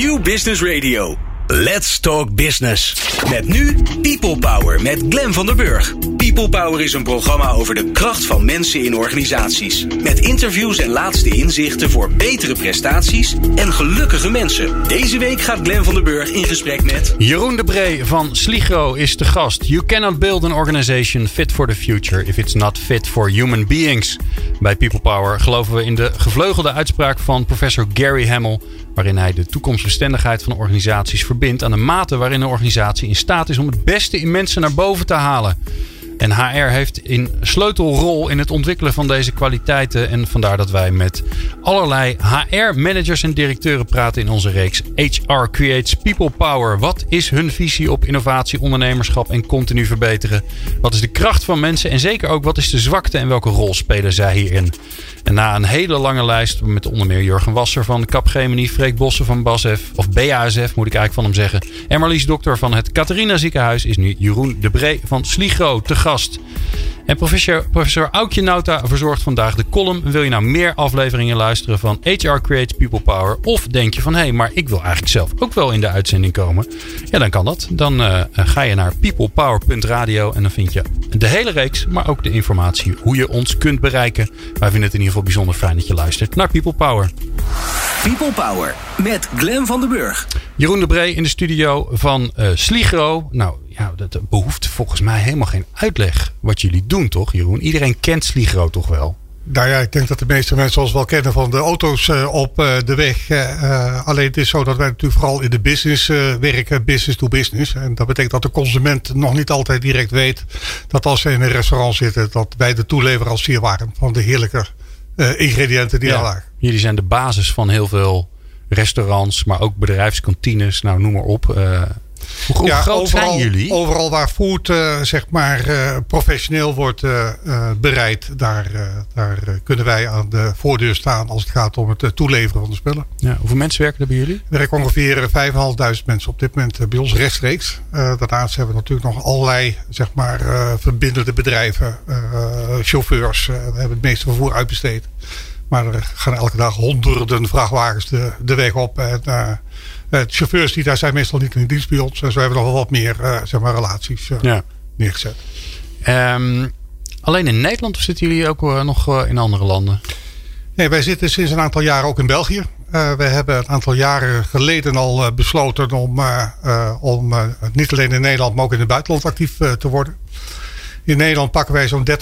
New Business Radio. Let's Talk Business. Met nu People Power met Glen van der Burg. People Power is een programma over de kracht van mensen in organisaties. Met interviews en laatste inzichten voor betere prestaties en gelukkige mensen. Deze week gaat Glen van der Burg in gesprek met... Jeroen de Bree van Sligro is de gast. You cannot build an organization fit for the future if it's not fit for human beings. Bij People Power geloven we in de gevleugelde uitspraak van professor Gary Hamel waarin hij de toekomstbestendigheid van organisaties verbindt aan de mate waarin een organisatie in staat is om het beste in mensen naar boven te halen. En HR heeft een sleutelrol in het ontwikkelen van deze kwaliteiten. En vandaar dat wij met allerlei HR-managers en directeuren praten in onze reeks HR Creates People Power. Wat is hun visie op innovatie, ondernemerschap en continu verbeteren? Wat is de kracht van mensen en zeker ook wat is de zwakte en welke rol spelen zij hierin? En na een hele lange lijst met onder meer Jurgen Wasser van Capgemini, Freek Bossen van BASF, of BASF moet ik eigenlijk van hem zeggen. En Marlies Dokter van het Catharina Ziekenhuis is nu Jeroen de Bree van Sligro te gast. En professor, professor Aukje Nauta verzorgt vandaag de column. Wil je nou meer afleveringen luisteren van HR Creates People Power? Of denk je van hé, hey, maar ik wil eigenlijk zelf ook wel in de uitzending komen? Ja, dan kan dat. Dan uh, ga je naar peoplepower.radio en dan vind je de hele reeks, maar ook de informatie hoe je ons kunt bereiken. Wij vinden het in ieder geval bijzonder fijn dat je luistert naar People Power. People Power met Glen van den Burg. Jeroen de Bree in de studio van uh, Sligro. Nou, ja, dat behoeft volgens mij helemaal geen uitleg wat jullie doen, toch, Jeroen? Iedereen kent Sligro toch wel? Nou ja, ik denk dat de meeste mensen ons wel kennen van de auto's uh, op uh, de weg. Uh, alleen het is zo dat wij natuurlijk vooral in de business werken, business to business. En dat betekent dat de consument nog niet altijd direct weet dat als ze in een restaurant zitten, dat wij de toeleverancier waren van de heerlijke ingrediënten die ja, daar Jullie zijn de basis van heel veel restaurants, maar ook bedrijfskantines, nou noem maar op. Hoe, ja, groot overal, zijn jullie? Overal waar food uh, zeg maar uh, professioneel wordt uh, bereid, daar, daar kunnen wij aan de voordeur staan als het gaat om het toeleveren van de spullen. Ja, hoeveel mensen werken er bij jullie? Er werken ongeveer 5.500 mensen op dit moment bij ons rechtstreeks. daarnaast hebben we natuurlijk nog allerlei zeg maar, verbindende bedrijven, chauffeurs. we hebben het meeste vervoer uitbesteed. Maar er gaan elke dag honderden vrachtwagens de, de weg op. En, uh, chauffeurs die daar zijn meestal niet in dienst bij ons. En zo hebben we nog wel wat meer uh, zeg maar, relaties uh, ja. neergezet. Um, alleen in Nederland of zitten jullie ook nog in andere landen? Nee, wij zitten sinds een aantal jaren ook in België. we hebben een aantal jaren geleden al besloten om, om niet alleen in Nederland, maar ook in het buitenland actief te worden. In Nederland pakken wij zo'n 30%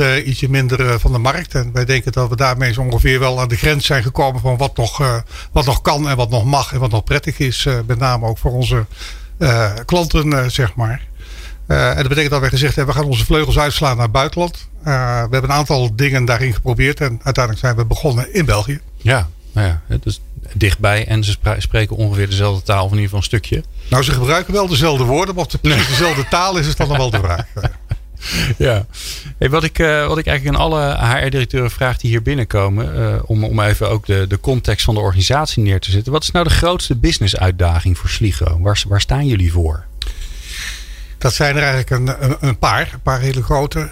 uh, ietsje minder uh, van de markt. En wij denken dat we daarmee zo ongeveer wel aan de grens zijn gekomen van wat nog, uh, wat nog kan en wat nog mag en wat nog prettig is. met name ook voor onze klanten, zeg maar. en dat betekent dat wij gezegd hebben, we gaan onze vleugels uitslaan naar het buitenland. we hebben een aantal dingen daarin geprobeerd en uiteindelijk zijn we begonnen in België. Ja, nou ja, het is dichtbij en ze spreken ongeveer dezelfde taal, of in ieder geval een stukje. Nou, ze gebruiken wel dezelfde woorden, maar of het precies dezelfde taal is, is dan nog wel de vraag. ja. Wat, ik, uh, wat ik eigenlijk aan alle HR-directeuren vraag die hier binnenkomen. Uh, om, om even ook de, de context van de organisatie neer te zetten. Wat is nou de grootste business-uitdaging voor Sligo? Waar, staan jullie voor? Dat zijn er eigenlijk een, een, paar, een paar hele grote.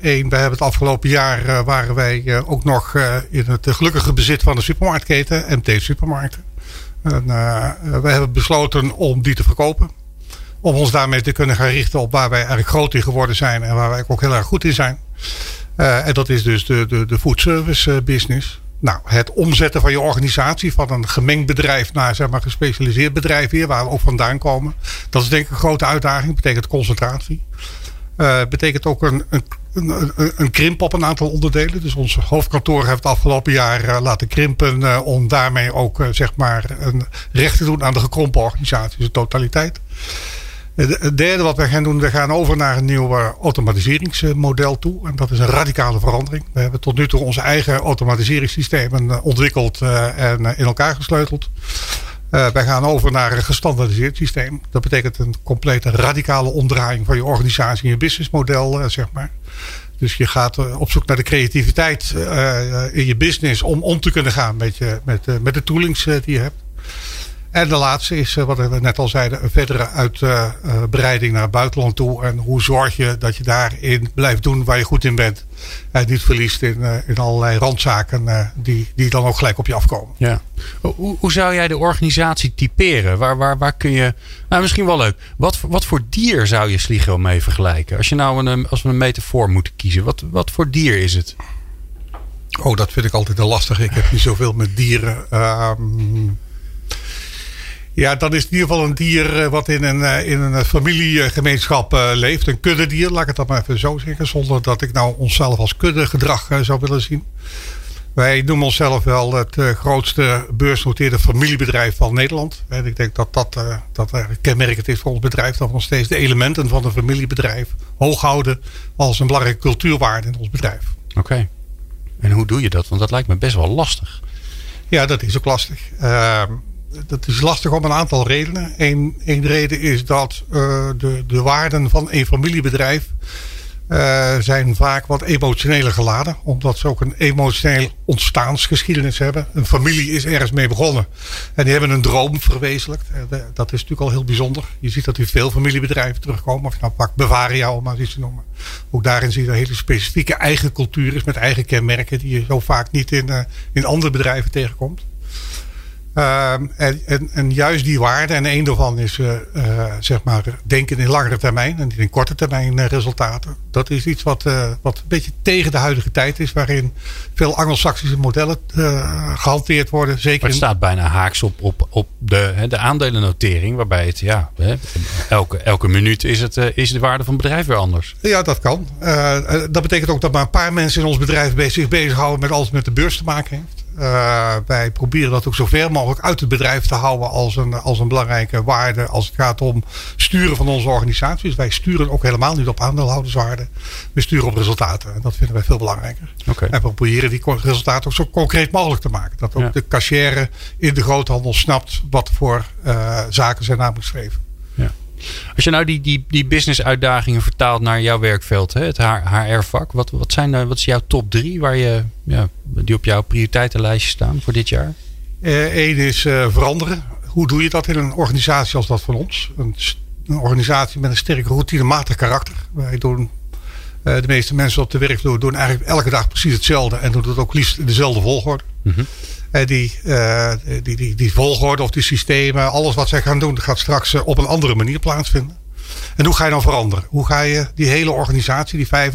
Eén, uh, wij hebben het afgelopen jaar waren wij ook nog in het gelukkige bezit van de supermarktketen, MT Supermarkten. En, wij hebben besloten om die te verkopen om ons daarmee te kunnen gaan richten op waar wij eigenlijk groot in geworden zijn en waar wij ook heel erg goed in zijn. Uh, en dat is dus de, de, de food service uh, business. Nou, het omzetten van je organisatie van een gemengd bedrijf naar zeg maar gespecialiseerd bedrijf weer, waar we ook vandaan komen. Dat is denk ik een grote uitdaging. Betekent concentratie. Uh, betekent ook een, een, een, een, krimp op een aantal onderdelen. Dus ons hoofdkantoor heeft het afgelopen jaar laten krimpen. Om daarmee ook zeg maar een recht te doen aan de gekrompen organisatie, de totaliteit. Het derde wat wij gaan doen, we gaan over naar een nieuw automatiseringsmodel toe. En dat is een radicale verandering. We hebben tot nu toe onze eigen automatiseringssystemen eh, ontwikkeld eh, en eh, in elkaar gesleuteld. Uh, wij gaan over naar een gestandardiseerd systeem. Dat betekent een complete radicale omdraaiing van je organisatie en je businessmodel, zeg maar. Dus je gaat op zoek naar de creativiteit in je business om om te kunnen gaan met, je, met, met de toolings die je hebt. En de laatste is, wat we net al zeiden, een verdere uitbreiding naar het buitenland toe. En hoe zorg je dat je daarin blijft doen waar je goed in bent. En niet verliest in, in allerlei randzaken die, die dan ook gelijk op je afkomen. Ja. Hoe, hoe zou jij de organisatie typeren? Waar, waar, waar kun je. Nou, misschien wel leuk. Wat, wat voor dier zou je Sligo mee vergelijken? Als, je nou een, als we een metafoor moeten kiezen, wat, wat voor dier is het? Oh, dat vind ik altijd een lastig. Ik heb niet zoveel met dieren. Um, ja, dan is in ieder geval een dier wat in een, in een familiegemeenschap leeft. Een kuddedier, laat ik het dan maar even zo zeggen. Zonder dat ik nou onszelf als kuddegedrag zou willen zien. Wij noemen onszelf wel het grootste beursnoteerde familiebedrijf van Nederland. En ik denk dat dat, dat kenmerkend is voor ons bedrijf. Dat we nog steeds de elementen van een familiebedrijf hoog houden als een belangrijke cultuurwaarde in ons bedrijf. Oké. En hoe doe je dat? Want dat lijkt me best wel lastig. Ja, dat is ook lastig. Uh, dat is lastig om een aantal redenen. Eén, reden is dat uh, de, de waarden van een familiebedrijf uh, zijn vaak wat emotioneler geladen. Omdat ze ook een emotioneel ontstaansgeschiedenis hebben. Een familie is ergens mee begonnen. En die hebben een droom verwezenlijkt. Dat is natuurlijk al heel bijzonder. Je ziet dat in veel familiebedrijven terugkomen. Of nou pakt Bavaria om maar iets te noemen. Ook daarin zie je een hele specifieke eigen cultuur is. Met eigen kenmerken die je zo vaak niet in, in andere bedrijven tegenkomt. Uh, en, en, en, juist die waarde, en een daarvan is uh, uh, zeg maar denken in langere termijn en niet in korte termijn uh, resultaten. Dat is iets wat, wat een beetje tegen de huidige tijd is, waarin veel Anglo-Saxische modellen gehanteerd worden. Zeker maar het staat bijna haaks op, op, op de, hè, de aandelennotering, waarbij het, ja, hè, elke, elke minuut is, het, is de waarde van het bedrijf weer anders. Ja, dat kan. dat betekent ook dat maar een paar mensen in ons bedrijf zich bezighouden met alles met de beurs te maken heeft. Uh, wij proberen dat ook zo ver mogelijk uit het bedrijf te houden als een, als een belangrijke waarde als het gaat om sturen van onze organisatie. Dus wij sturen ook helemaal niet op aandeelhouderswaarde. We sturen op resultaten. En dat vinden wij veel belangrijker. Okay. En we proberen die resultaten ook zo concreet mogelijk te maken. Dat ook ja. de cashier in de groothandel snapt wat voor uh, zaken zijn. Ja. Als je nou die, die, die business uitdagingen vertaalt naar jouw werkveld, hè, het HR-vak. Wat, wat, zijn, wat is jouw top drie waar je, ja, die op jouw prioriteitenlijstje staan voor dit jaar? Eén uh, is uh, veranderen. Hoe doe je dat in een organisatie als dat van ons? Een, een organisatie met een sterk routinematig karakter. Wij doen, uh, de meeste mensen op de werkvloer doen eigenlijk elke dag precies hetzelfde. En doen het ook liefst in dezelfde volgorde. Mm -hmm. Die, uh, die, die, die volgorde of die systemen, alles wat zij gaan doen, gaat straks op een andere manier plaatsvinden. En hoe ga je dan veranderen? Hoe ga je die hele organisatie, die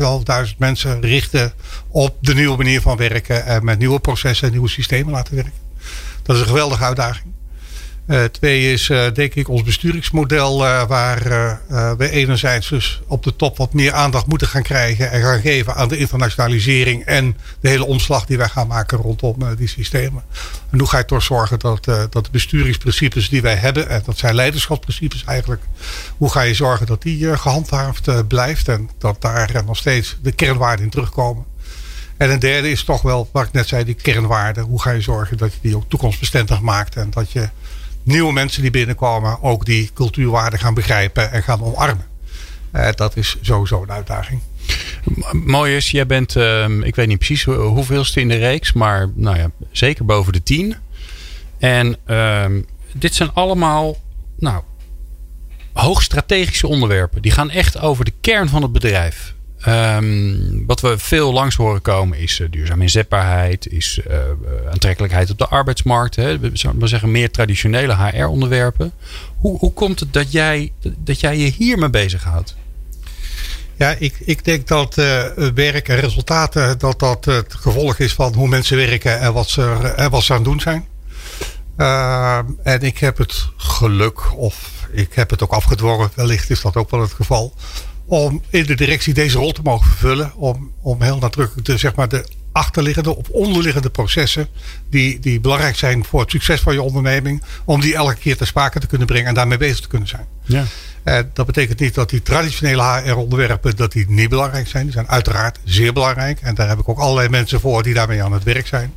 5.500 mensen, richten op de nieuwe manier van werken en met nieuwe processen en nieuwe systemen laten werken? Dat is een geweldige uitdaging. Uh, twee is uh, denk ik ons besturingsmodel uh, waar we enerzijds dus op de top wat meer aandacht moeten gaan krijgen en gaan geven aan de internationalisering en de hele omslag die wij gaan maken rondom die systemen. En hoe ga je toch zorgen dat, dat de besturingsprincipes die wij hebben, en dat zijn leiderschapsprincipes eigenlijk, hoe ga je zorgen dat die gehandhaafd blijft en dat daar nog steeds de kernwaarden in terugkomen. En een derde is toch wel, wat ik net zei, die kernwaarden. Hoe ga je zorgen dat je die ook toekomstbestendig maakt en dat je nieuwe mensen die binnenkomen ook die cultuurwaarden gaan begrijpen en gaan omarmen. Uh, dat is sowieso een uitdaging. Mooi is, jij bent, uh, ik weet niet precies hoeveelste in de reeks, maar nou ja, zeker boven de tien. En uh, dit zijn allemaal nou, hoogstrategische onderwerpen. Die gaan echt over de kern van het bedrijf. Um, wat we veel langs horen komen is uh, duurzame inzetbaarheid, is uh, aantrekkelijkheid op de arbeidsmarkt. Hè. We, zeggen meer traditionele HR-onderwerpen. Hoe, hoe komt het dat jij, dat jij je hiermee bezighoudt? Ja, ik, ik denk dat werk en resultaten dat dat het gevolg is van hoe mensen werken en wat ze, en wat ze aan het doen zijn. Uh, en ik heb het geluk, of ik heb het ook afgedwongen, wellicht is dat ook wel het geval om in de directie deze rol te mogen vervullen. Om, om heel nadrukkelijk de, zeg maar, de achterliggende of onderliggende processen die, die belangrijk zijn voor het succes van je onderneming, om die elke keer te sprake te kunnen brengen en daarmee bezig te kunnen zijn. Ja. Uh, dat betekent niet dat die traditionele HR-onderwerpen dat die niet belangrijk zijn. Die zijn uiteraard zeer belangrijk. En daar heb ik ook allerlei mensen voor die daarmee aan het werk zijn.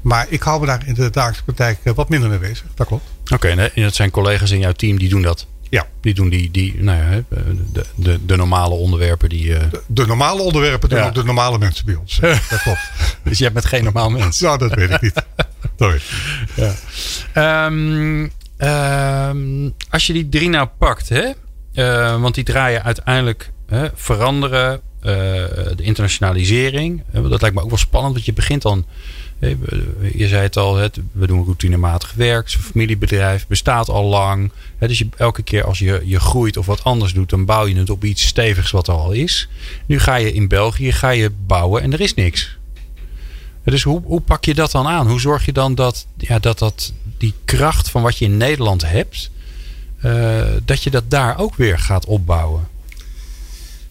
Maar ik hou me daar in de dagelijkse praktijk wat minder mee bezig. Dat klopt. Oké, okay, en dat zijn collega's in jouw team die doen dat? Ja. Die doen die, die nou ja, de, de, de normale onderwerpen. Die, uh... de, de, normale onderwerpen doen ja. ook de normale mensen bij ons. dat klopt. dus jij bent geen normaal mens? Nou, dat weet ik niet. Sorry. Ja. Um, Ehm, als je die drie nou pakt, hè? Uh, want die draaien uiteindelijk hè, veranderen, uh, de internationalisering. dat lijkt me ook wel spannend, want je begint dan. Je zei het al, we doen routinematig werk. Familiebedrijf, bestaat al lang. Dus elke keer als je, je groeit of wat anders doet, dan bouw je het op iets stevigs wat er al is. Nu ga je in België ga je bouwen en er is niks. Dus hoe, hoe pak je dat dan aan? Hoe zorg je dan dat, ja, dat, dat die kracht van wat je in Nederland hebt, uh, dat je dat daar ook weer gaat opbouwen?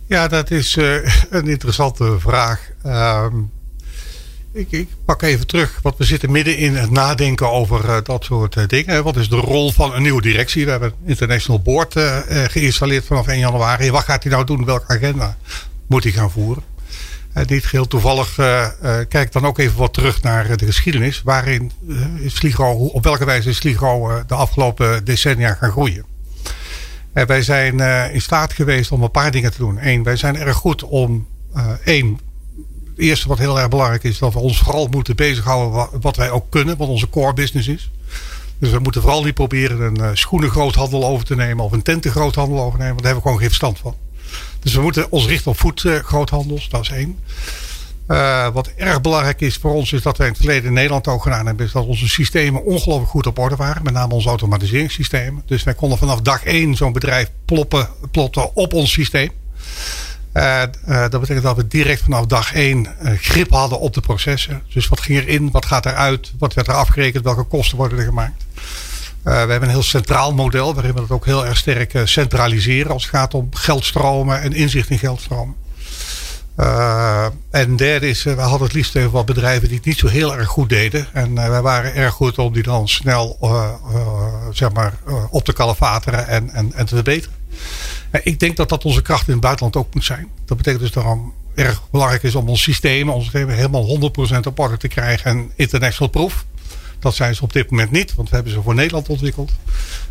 Ja, dat is uh, een interessante vraag. Uh, ik, pak even terug, want we zitten midden in het nadenken over uh, dat soort dingen. Wat is de rol van een nieuwe directie? We hebben een international board geïnstalleerd vanaf 1 januari. Wat gaat hij nou doen? Welke agenda moet hij gaan voeren? Niet geheel toevallig kijk dan ook even wat terug naar de geschiedenis. Waarin is Sligo, op welke wijze is Sligo de afgelopen decennia gaan groeien. wij zijn in staat geweest om een paar dingen te doen. Eén, wij zijn erg goed om één. Eerste wat heel erg belangrijk is, dat we ons vooral moeten bezighouden wat, wij ook kunnen, wat onze core business is. Dus we moeten vooral niet proberen een schoenengroothandel over te nemen of een tentengroothandel over te nemen, want daar hebben we gewoon geen verstand van. Dus we moeten ons richten op voedgroothandels, dat is één. Uh, wat erg belangrijk is voor ons is dat wij in het verleden in Nederland ook gedaan hebben. Is dat onze systemen ongelooflijk goed op orde waren. Met name onze automatiseringssystemen. Dus wij konden vanaf dag één zo'n bedrijf ploppen, plotten op ons systeem. Uh, uh, dat betekent dat we direct vanaf dag één grip hadden op de processen. Dus wat ging erin, wat gaat eruit, wat werd er afgerekend, welke kosten worden er gemaakt. We hebben een heel centraal model waarin we dat ook heel erg sterk centraliseren als het gaat om geldstromen en inzicht in geldstromen. En derde is, we hadden het liefst even wat bedrijven die het niet zo heel erg goed deden. En wij waren erg goed om die dan snel zeg maar, op te kalafateren en, en, en te verbeteren. Ik denk dat dat onze kracht in het buitenland ook moet zijn. Dat betekent dus daarom erg belangrijk is om ons systeem, ons systeem helemaal 100% op orde te krijgen en international proof. Dat zijn ze op dit moment niet, want we hebben ze voor Nederland ontwikkeld.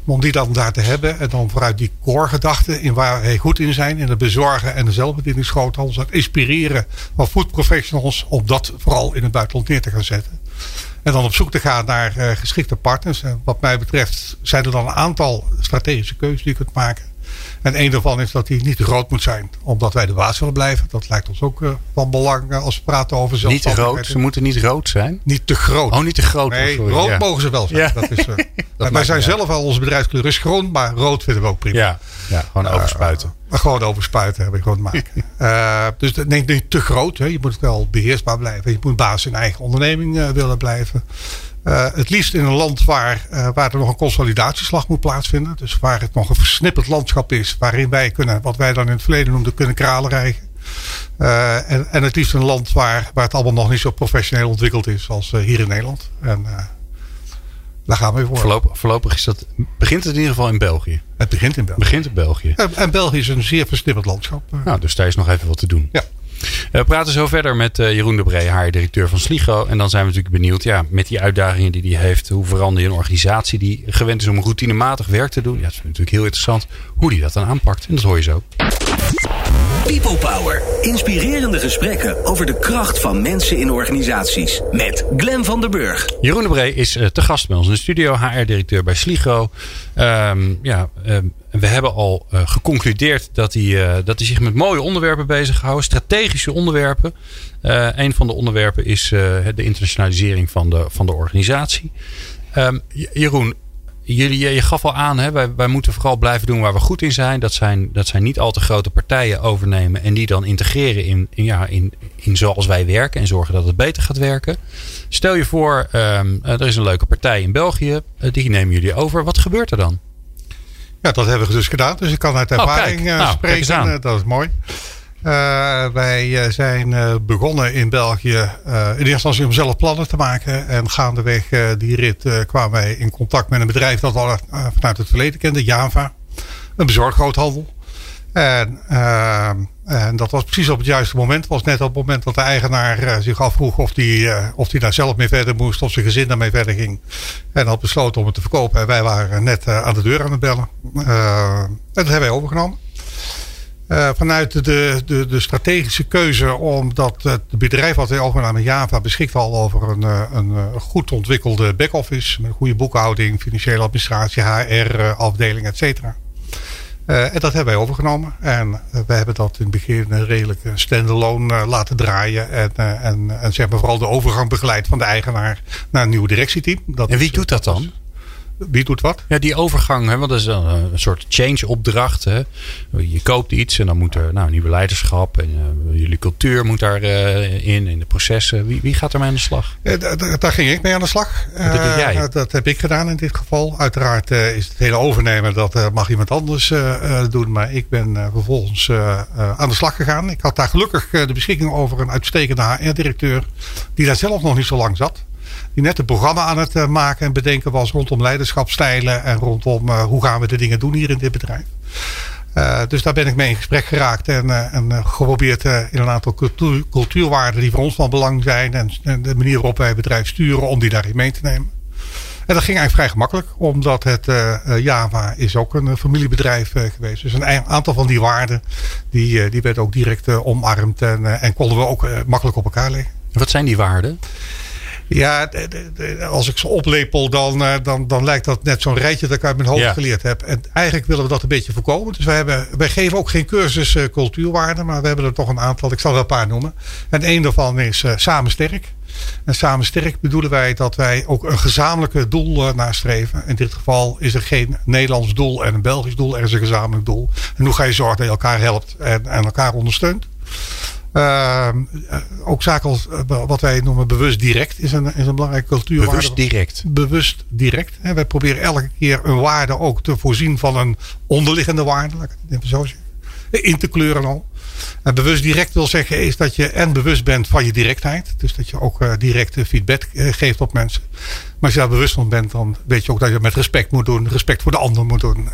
Maar om die dan daar te hebben en dan vooruit die core gedachten in waar wij goed in zijn, in het bezorgen en de zelfbedieningsgroothandels, het inspireren van food professionals, om dat vooral in het buitenland neer te gaan zetten. En dan op zoek te gaan naar uh, geschikte partners. Wat mij betreft zijn er dan een aantal strategische keuzes die je kunt maken. En een daarvan is dat die niet te groot moet zijn. Omdat wij de baas willen blijven. Dat lijkt ons ook uh, van belang uh, als we praten over zelf. Niet te groot? Ze moeten niet rood zijn? Niet te groot. Oh, niet te groot. Nee, rood ja. mogen ze wel zijn. Ja. Dat is, uh, dat wij zijn zelf al, onze bedrijfskleur is groen. Maar rood vinden we ook prima. Ja, ja gewoon overspuiten. Maar gewoon overspuiten heb ik gewoon maken. dus denk niet te groot. Hè. Je moet wel beheersbaar blijven. Je moet baas in eigen onderneming willen blijven. Uh, het liefst in een land waar, uh, waar er nog een consolidatieslag moet plaatsvinden. Dus waar het nog een versnipperd landschap is. Waarin wij kunnen, wat wij dan in het verleden noemden, kunnen kralen rijgen. Uh, en, en het liefst een land waar, waar het allemaal nog niet zo professioneel ontwikkeld is als hier in Nederland. En daar gaan we voor. Voorlopig, voorlopig is dat, begint het in ieder geval in België. Het begint in België. Begint in België. En, en België is een zeer versnipperd landschap. Nou, dus daar is nog even wat te doen. Ja. We praten zo verder met uh, Jeroen de Bree, haar directeur van Sligo. En dan zijn we natuurlijk benieuwd, ja, met die uitdagingen die hij heeft. Hoe verander je een organisatie die gewend is om routinematig werk te doen? Ja, dat is natuurlijk heel interessant. Hoe die dat dan aanpakt. En dat hoor je zo. People Power. Inspirerende gesprekken over de kracht van mensen in organisaties. Met Glen van der Burg. Jeroen de Bree is uh, te gast bij ons in de studio. HR-directeur bij Sligo. Um, ja, um, we hebben al uh, geconcludeerd dat hij, uh, dat hij zich met mooie onderwerpen bezighoudt. Strategische onderwerpen. Uh, een van de onderwerpen is de internationalisering van de, van de organisatie. Um, Jeroen, jullie, je gaf al aan, hè, wij, wij moeten vooral blijven doen waar we goed in zijn. Dat zijn, dat zijn niet al te grote partijen overnemen en die dan integreren in, in, ja, in, in zoals wij werken en zorgen dat het beter gaat werken. Stel je voor, um, er is een leuke partij in België, die nemen jullie over. Wat gebeurt er dan? Ja, dat hebben we dus gedaan. Dus ik kan uit ervaring oh, nou, spreken. Dat is mooi. Uh, wij zijn begonnen in België in eerste instantie om zelf plannen te maken. En gaandeweg die rit kwamen wij in contact met een bedrijf dat we vanuit het verleden kenden, Java. Een bezorggroothandel. En, en dat was precies op het juiste moment. Het was net op het moment dat de eigenaar zich afvroeg of hij of die daar zelf mee verder moest. Of zijn gezin daarmee verder ging. En had besloten om het te verkopen. En wij waren net aan de deur aan het bellen. en dat hebben wij overgenomen. Uh, vanuit de, de, de, strategische keuze, omdat het bedrijf wat wij overnamen, Java, beschikt al over een, een goed ontwikkelde back-office. Met goede boekhouding, financiële administratie, HR-afdeling, et cetera. Uh, en dat hebben wij overgenomen. En uh, we hebben dat in het begin redelijk standalone laten draaien. En, en, en zeg maar vooral de overgang begeleid van de eigenaar naar een nieuw directieteam. Dat en wie doet dat dan? Wie doet wat? Ja, die overgang, hè, want dat is een, een soort change-opdracht. Je koopt iets en dan moet er nou, nieuwe leiderschap en uh, jullie cultuur moet daarin, uh, in, in de processen. Wie, wie gaat er mee aan de slag? Daar ging ik mee aan de slag. Dat jij? dat heb ik gedaan in dit geval. Uiteraard is het hele overnemen, dat mag iemand anders doen. Maar ik ben vervolgens aan de slag gegaan. Ik had daar gelukkig de beschikking over een uitstekende HR-directeur. Die daar zelf nog niet zo lang zat die net een programma aan het maken en bedenken was rondom leiderschapstijlen en rondom hoe gaan we de dingen doen hier in dit bedrijf. Uh, dus daar ben ik mee in gesprek geraakt en, en geprobeerd in een aantal cultuur, cultuurwaarden die voor ons van belang zijn en, de manier waarop wij het bedrijf sturen om die daarin mee te nemen. En dat ging eigenlijk vrij gemakkelijk, omdat het Java is ook een familiebedrijf geweest. Dus een aantal van die waarden die, die werd ook direct omarmd en, en konden we ook makkelijk op elkaar leggen. Wat zijn die waarden? Ja, als ik ze oplepel, dan, eh, dan, dan lijkt dat net zo'n rijtje dat ik uit mijn hoofd geleerd heb. En eigenlijk willen we dat een beetje voorkomen. Dus wij, hebben, wij geven ook geen cursus uh, cultuurwaarde, maar we hebben er toch een aantal. Ik zal er een paar noemen. En één daarvan is uh, Samen Sterk. En Samen Sterk bedoelen wij dat wij ook een gezamenlijke doel nastreven. In dit geval is er geen Nederlands doel en een Belgisch doel. Er is een gezamenlijk doel. En hoe ga je zorgen dat je elkaar helpt en, en elkaar ondersteunt? Uh, ook zaken als uh, wat wij noemen bewust direct is een, is een belangrijke cultuurwaarde. Bewust direct. Bewust direct. Hè. Wij proberen elke keer een waarde ook te voorzien van een onderliggende waarde. Laat ik het even zo zeggen. In te kleuren al. Bewust direct wil zeggen is dat je en bewust bent van je directheid. Dus dat je ook uh, directe feedback geeft op mensen. Maar als je daar bewust van bent, dan weet je ook dat je met respect moet doen. Respect voor de ander moet doen.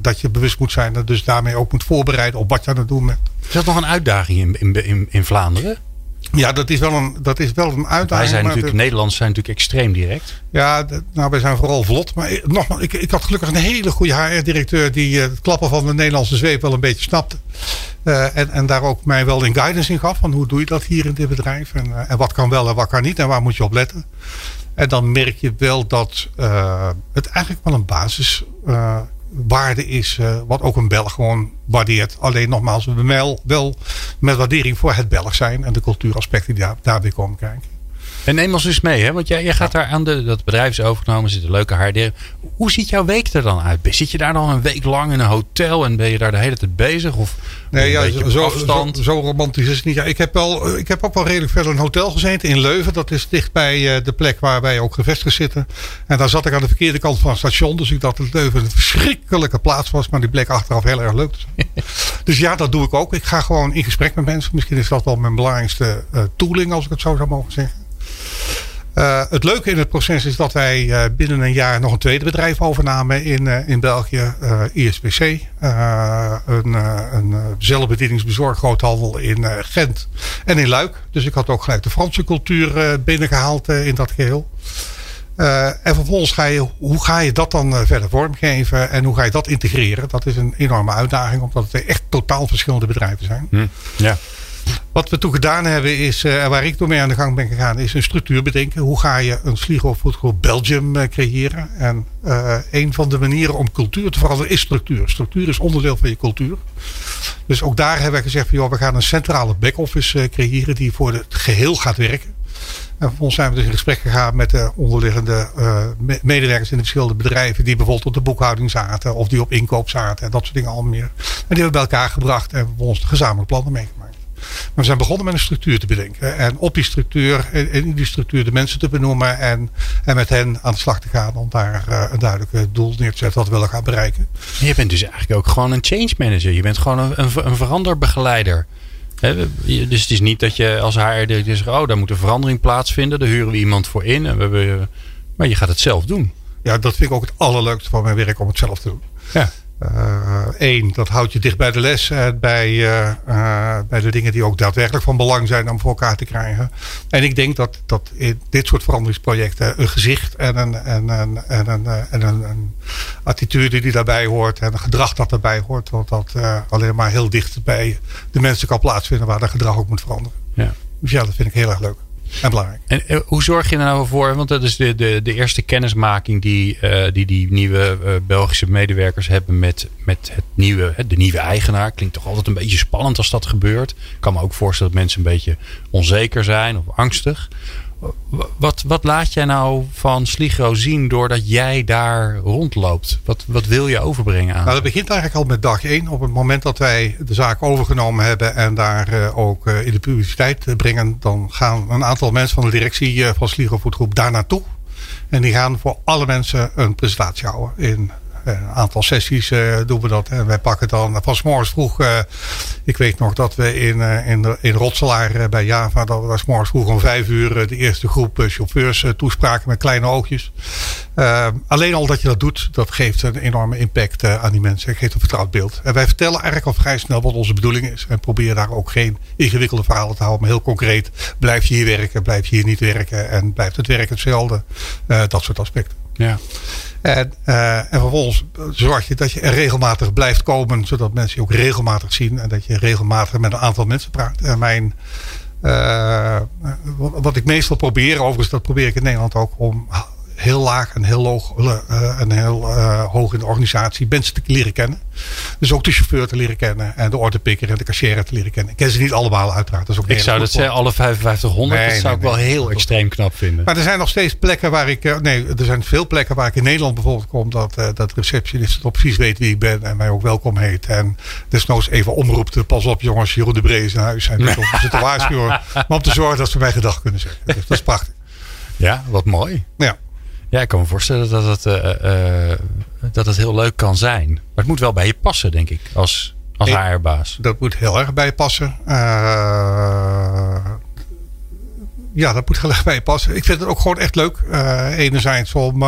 Dat je bewust moet zijn. En dus daarmee ook moet voorbereiden op wat je aan het doen bent. Is dat nog een uitdaging in, in, in Vlaanderen? Ja, dat is wel een, dat is wel een uitdaging. Wij zijn natuurlijk, Nederlanders zijn natuurlijk extreem direct. Ja, nou, wij zijn vooral vlot. Maar nogmaals, ik, ik had gelukkig een hele goede HR-directeur die uh, het klappen van de Nederlandse zweep wel een beetje snapte. Uh, en, en daar ook mij wel in guidance in gaf. Van hoe doe je dat hier in dit bedrijf? En, uh, en wat kan wel en wat kan niet? En waar moet je op letten? En dan merk je wel dat het eigenlijk wel een basis waarde is uh, wat ook een Belg gewoon waardeert. Alleen nogmaals, we wel, wel met waardering voor het Belg zijn en de cultuuraspecten die daar, daarbij komen kijken. En neem ons eens mee, hè? want jij, jij gaat daar aan de, dat bedrijf is overgenomen, zit een leuke haarderen. Hoe ziet jouw week er dan uit? Zit je daar dan een week lang in een hotel en ben je daar de hele tijd bezig? Of nee, ja, zo, zo, zo, romantisch is het niet. Ja, ik, heb wel, ik heb ook wel redelijk veel in een hotel gezeten in Leuven. Dat is dichtbij uh, de plek waar wij ook gevestigd zitten. En daar zat ik aan de verkeerde kant van het station. Dus ik dacht dat Leuven een verschrikkelijke plaats was. Maar die bleek achteraf heel erg leuk te zijn. dus ja, dat doe ik ook. Ik ga gewoon in gesprek met mensen. Misschien is dat wel mijn belangrijkste uh, tooling, als ik het zo zou mogen zeggen. Uh, het leuke in het proces is dat wij uh, binnen een jaar nog een tweede bedrijf overnamen in, uh, in België, ISPC. een, een zelfbedieningsbezorggroothandel in Gent en in Luik. Dus ik had ook gelijk de Franse cultuur binnengehaald in dat geheel. en vervolgens ga je, hoe ga je dat dan verder vormgeven en hoe ga je dat integreren? Dat is een enorme uitdaging, omdat het echt totaal verschillende bedrijven zijn. Hm, ja. Wat we toen gedaan hebben is, uh, waar ik door mee aan de gang ben gegaan, is een structuur bedenken. Hoe ga je een Sligo Football Belgium uh, creëren? En uh, een van de manieren om cultuur te veranderen is structuur. Structuur is onderdeel van je cultuur. Dus ook daar hebben we gezegd van, joh, we gaan een centrale back-office creëren die voor het geheel gaat werken. En vervolgens zijn we dus in gesprek gegaan met de onderliggende medewerkers in de verschillende bedrijven. Die bijvoorbeeld op de boekhouding zaten of die op inkoop zaten en dat soort dingen al meer. En die hebben we bij elkaar gebracht en vervolgens de gezamenlijke plannen meegemaakt. Maar we zijn begonnen met een structuur te bedenken. En op die structuur, in die structuur de mensen te benoemen. En, en met hen aan de slag te gaan om daar uh, een duidelijk doel neer te zetten wat we willen gaan bereiken. Je bent dus eigenlijk ook gewoon een change manager. Je bent gewoon een, een, een veranderbegeleider. dus het is niet dat je als HR zegt, oh daar moet een verandering plaatsvinden. Daar huren we iemand voor in. En we, maar je gaat het zelf doen. Ja, dat vind ik ook het allerleukste van mijn werk om het zelf te doen. Ja. Eén, uh, dat houdt je dicht bij de les. Uh, bij, uh, bij de dingen die ook daadwerkelijk van belang zijn om voor elkaar te krijgen. En ik denk dat, dat in dit soort veranderingsprojecten een gezicht en een, en een, en een, en een, een attitude die daarbij hoort en het gedrag dat daarbij hoort. Dat dat alleen maar heel dicht bij de mensen kan plaatsvinden waar dat gedrag ook moet veranderen. Ja. Dus ja, dat vind ik heel erg leuk. En belangrijk. En eh, hoe zorg je er nou voor? Want dat is de, de, de eerste kennismaking die, uh, die die nieuwe uh, Belgische medewerkers hebben met, met het nieuwe, de nieuwe eigenaar. Klinkt toch altijd een beetje spannend als dat gebeurt. Ik kan me ook voorstellen dat mensen een beetje onzeker zijn of angstig. Wat, wat laat jij nou van Sligro zien doordat jij daar rondloopt? Wat, wat wil je overbrengen aan? Nou, dat begint eigenlijk al met dag één. Op het moment dat wij de zaak overgenomen hebben en daar uh, ook uh, in de publiciteit brengen, dan gaan een aantal mensen van de directie van Sligro Foodgroep daar naartoe. En die gaan voor alle mensen een presentatie houden in een aantal sessies uh, doen we dat. En wij pakken dan van s'morgens vroeg. Uh, ik weet nog dat we in, uh, in, in Rotselaar bij Java. Dat we daar s'morgens vroeg om vijf uur de eerste groep chauffeurs toespraken met kleine oogjes. alleen al dat je dat doet, dat geeft een enorme impact aan die mensen. Het geeft een vertrouwd beeld. En wij vertellen eigenlijk al vrij snel wat onze bedoeling is. En proberen daar ook geen ingewikkelde verhalen te houden. Maar heel concreet. Blijf je hier werken, blijf je hier niet werken. En blijft het werk hetzelfde. dat soort aspecten. Ja. En, uh, en vervolgens zorg je dat je er regelmatig blijft komen, zodat mensen je ook regelmatig zien en dat je regelmatig met een aantal mensen praat. En mijn, uh, wat ik meestal probeer, overigens dat probeer ik in Nederland ook, om heel laag en heel hoog, uh, en heel uh, hoog in de organisatie mensen te leren kennen. Dus ook de chauffeur te leren kennen en de ordepikker en de cashier te leren kennen. Ik ken ze niet allemaal uiteraard. Dat is ook ik zou dat zeggen, alle 5500, nee, dat zou nee, ik wel heel extreem knap vinden. Maar er zijn nog steeds plekken waar ik, nee, er zijn veel plekken waar ik in Nederland bijvoorbeeld kom, dat, uh, dat receptionist toch precies weet wie ik ben en mij ook welkom heet. En desnoods even omroept, pas op jongens, Jeroen de Bree is in huis. Nee. om ze te waarschuwen, maar om te zorgen dat ze mij gedag kunnen zeggen. Dus dat is prachtig. Ja, wat mooi. Ja. Ja, ik kan me voorstellen dat het, uh, uh, dat het heel leuk kan zijn. Maar het moet wel bij je passen, denk ik, als, als HR-baas. Dat moet heel erg bij je passen. Uh, ja, dat moet heel erg bij je passen. Ik vind het ook gewoon echt leuk. enerzijds om,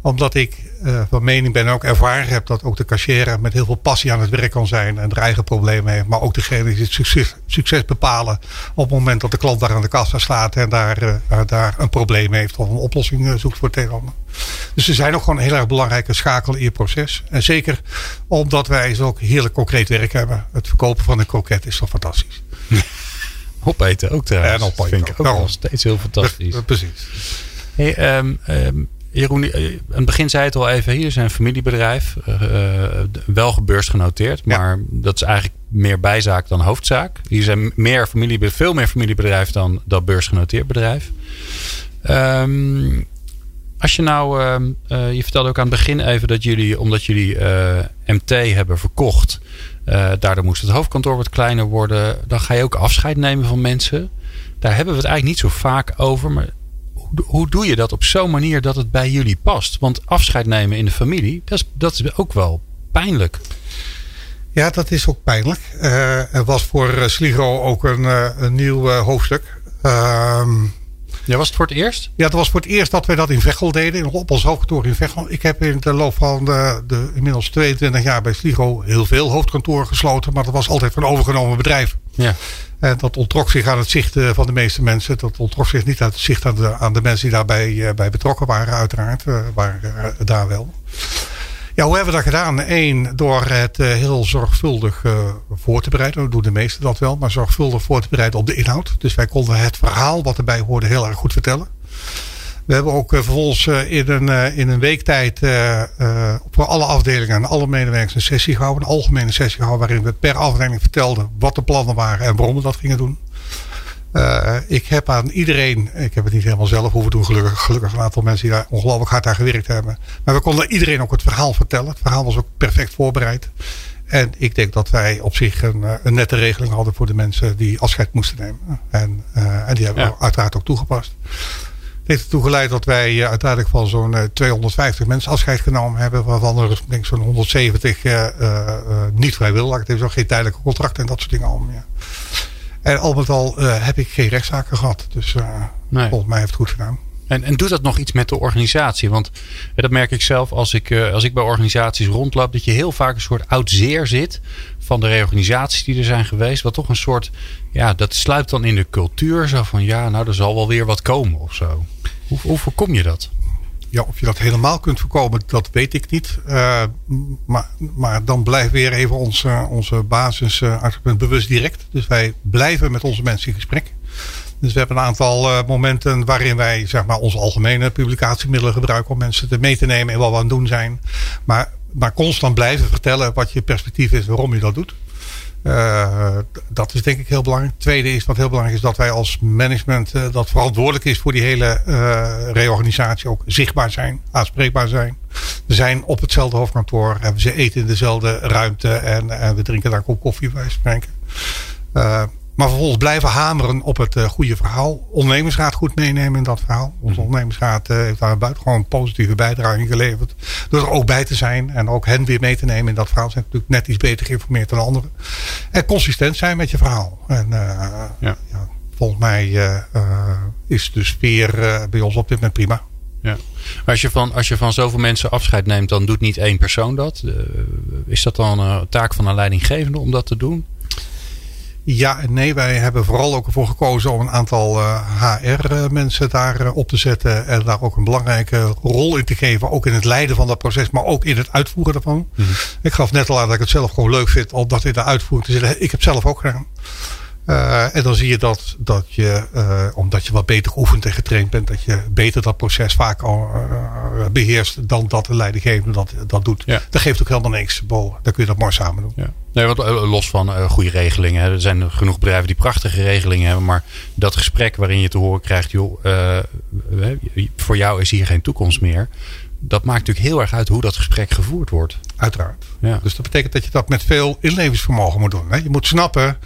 omdat ik uh, van mening ben en ook ervaren heb dat ook de cashier met heel veel passie aan het werk kan zijn en er eigen problemen heeft. Maar ook degene die het succes, succes bepalen op het moment dat de klant daar aan de kassa slaat en daar, uh, daar een probleem heeft of een oplossing zoekt voor het. Dus ze zijn ook gewoon een heel erg belangrijke schakel in je proces. En zeker omdat wij zo ook heerlijk concreet werk hebben. Het verkopen van een kroket is toch fantastisch. opeten ook trouwens. En opeten vind ik ook nog steeds heel fantastisch. Precies. Hey, um, um, Jeroen, eh, aan het begin zei het al even. Hier zijn een familiebedrijf. Uh, wel gebeursgenoteerd. Maar dat is eigenlijk meer bijzaak dan hoofdzaak. Hier zijn meer familie, veel meer familiebedrijf dan dat beursgenoteerd bedrijf. Um, als je nou, uh, je vertelde ook aan het begin even dat jullie, omdat jullie MT hebben verkocht, daardoor moest het hoofdkantoor wat kleiner worden. Dan ga je ook afscheid nemen van mensen. Daar hebben we het eigenlijk niet zo vaak over. Maar hoe doe je dat op zo'n manier dat het bij jullie past? Want afscheid nemen in de familie, dat is, dat is ook wel pijnlijk. Ja, dat is ook pijnlijk. Uh, er was voor uh, Sligo ook een, uh, een nieuw hoofdstuk. Ehm, ja, was het voor het eerst? Ja, het was voor het eerst dat wij dat in Veghel deden. Op ons hoofdkantoor in Veghel. Ik heb in de loop van de, de inmiddels 22 jaar bij Sligo heel veel hoofdkantoren gesloten. Maar dat was altijd een overgenomen bedrijf. Ja. En dat ontrok zich aan het zicht eh, van de meeste mensen. Dat ontrok zich niet aan het zicht aan de, aan de mensen die daarbij eh, bij betrokken waren, uiteraard. waren daar wel. Ja, hoe hebben we dat gedaan? Eén, door het heel zorgvuldig voor te bereiden. We doen de meesten dat wel, maar zorgvuldig voor te bereiden op de inhoud. Dus wij konden het verhaal wat erbij hoorde heel erg goed vertellen. We hebben ook vervolgens in een, in een week tijd voor alle afdelingen en alle medewerkers een sessie gehouden. Een algemene sessie gehouden waarin we per afdeling vertelden wat de plannen waren en waarom we dat gingen doen. Uh, ik heb aan iedereen, ik heb het niet helemaal zelf hoeven doen, gelukkig, gelukkig een aantal mensen die daar ongelooflijk hard aan gewerkt hebben. Maar we konden iedereen ook het verhaal vertellen. Het verhaal was ook perfect voorbereid. En ik denk dat wij op zich een, een nette regeling hadden voor de mensen die afscheid moesten nemen. En, uh, en die hebben ja. we uiteraard ook toegepast heeft ertoe geleid dat wij uh, uiteindelijk van zo'n uh, 250 mensen afscheid genomen hebben. Waarvan er denk zo'n 170 uh, niet vrijwillig. Het heeft ook geen tijdelijke contracten en dat soort dingen allemaal. Ja. En al met al heb ik geen rechtszaken gehad. Dus nee. volgens mij heeft het goed gedaan. En, en doet dat nog iets met de organisatie? Want dat merk ik zelf als ik, als ik bij organisaties rondloop. Dat je heel vaak een soort oud zeer zit van de reorganisaties die er zijn geweest. Wat toch een soort, ja, dat sluipt dan in de cultuur. Zo van, ja, nou, er zal wel weer wat komen of zo. Hoe, voorkom je dat? Ja, of je dat helemaal kunt voorkomen, dat weet ik niet. Uh, maar, maar dan blijft weer even onze, onze basisargument bewust direct. Dus wij blijven met onze mensen in gesprek. Dus we hebben een aantal uh, momenten waarin wij zeg maar, onze algemene publicatiemiddelen gebruiken om mensen te mee te nemen in wat we aan het doen zijn. Maar, maar constant blijven vertellen wat je perspectief is, waarom je dat doet. Uh, dat is denk ik heel belangrijk. Tweede is wat heel belangrijk is dat wij als management uh, dat verantwoordelijk is voor die hele uh, reorganisatie ook zichtbaar zijn, aanspreekbaar zijn. We zijn op hetzelfde hoofdkantoor en we eten in dezelfde ruimte en, en we drinken daar een kop koffie bij spreken. Maar vervolgens blijven hameren op het uh, goede verhaal. Ondernemingsraad goed meenemen in dat verhaal. Onze mhm. ondernemingsraad uh, heeft daar buitengewoon positieve bijdrage in geleverd. Door er ook bij te zijn en ook hen weer mee te nemen in dat verhaal. Zijn natuurlijk net iets beter geïnformeerd dan anderen. En consistent zijn met je verhaal. En uh, ja. ja. volgens mij is de sfeer bij ons op dit moment prima. Ja. Als je, van, als je van zoveel mensen afscheid neemt, dan doet niet één persoon dat. is dat dan een taak van een leidinggevende om dat te doen? Ja en nee. Wij hebben vooral ook ervoor gekozen om een aantal HR-mensen eh, daar eh, op te zetten. En daar ook een belangrijke rol in te geven. Ook in het leiden van dat proces, maar ook in het uitvoeren daarvan. Mhm. Ik gaf net al aan dat ik het zelf gewoon leuk vind om dat in de uitvoering te zitten. Ik heb zelf ook gedaan. Uh, en dan zie je dat, dat je, uh, omdat je wat beter geoefend en getraind bent, dat je beter dat proces vaak al uh, beheerst dan dat de leidinggevende dat, dat doet. Ja. Dat geeft ook helemaal niks. Bo, dan kun je dat mooi samen doen. Ja. Nee, want los van goede regelingen. Hè. Er zijn genoeg bedrijven die prachtige regelingen hebben. Maar dat gesprek waarin je te horen krijgt, joh, voor jou is hier geen toekomst meer dat maakt natuurlijk heel erg uit hoe dat gesprek gevoerd wordt. Uiteraard. Ja. Dus dat betekent dat je dat met veel inlevingsvermogen moet doen. Hè? Je moet snappen.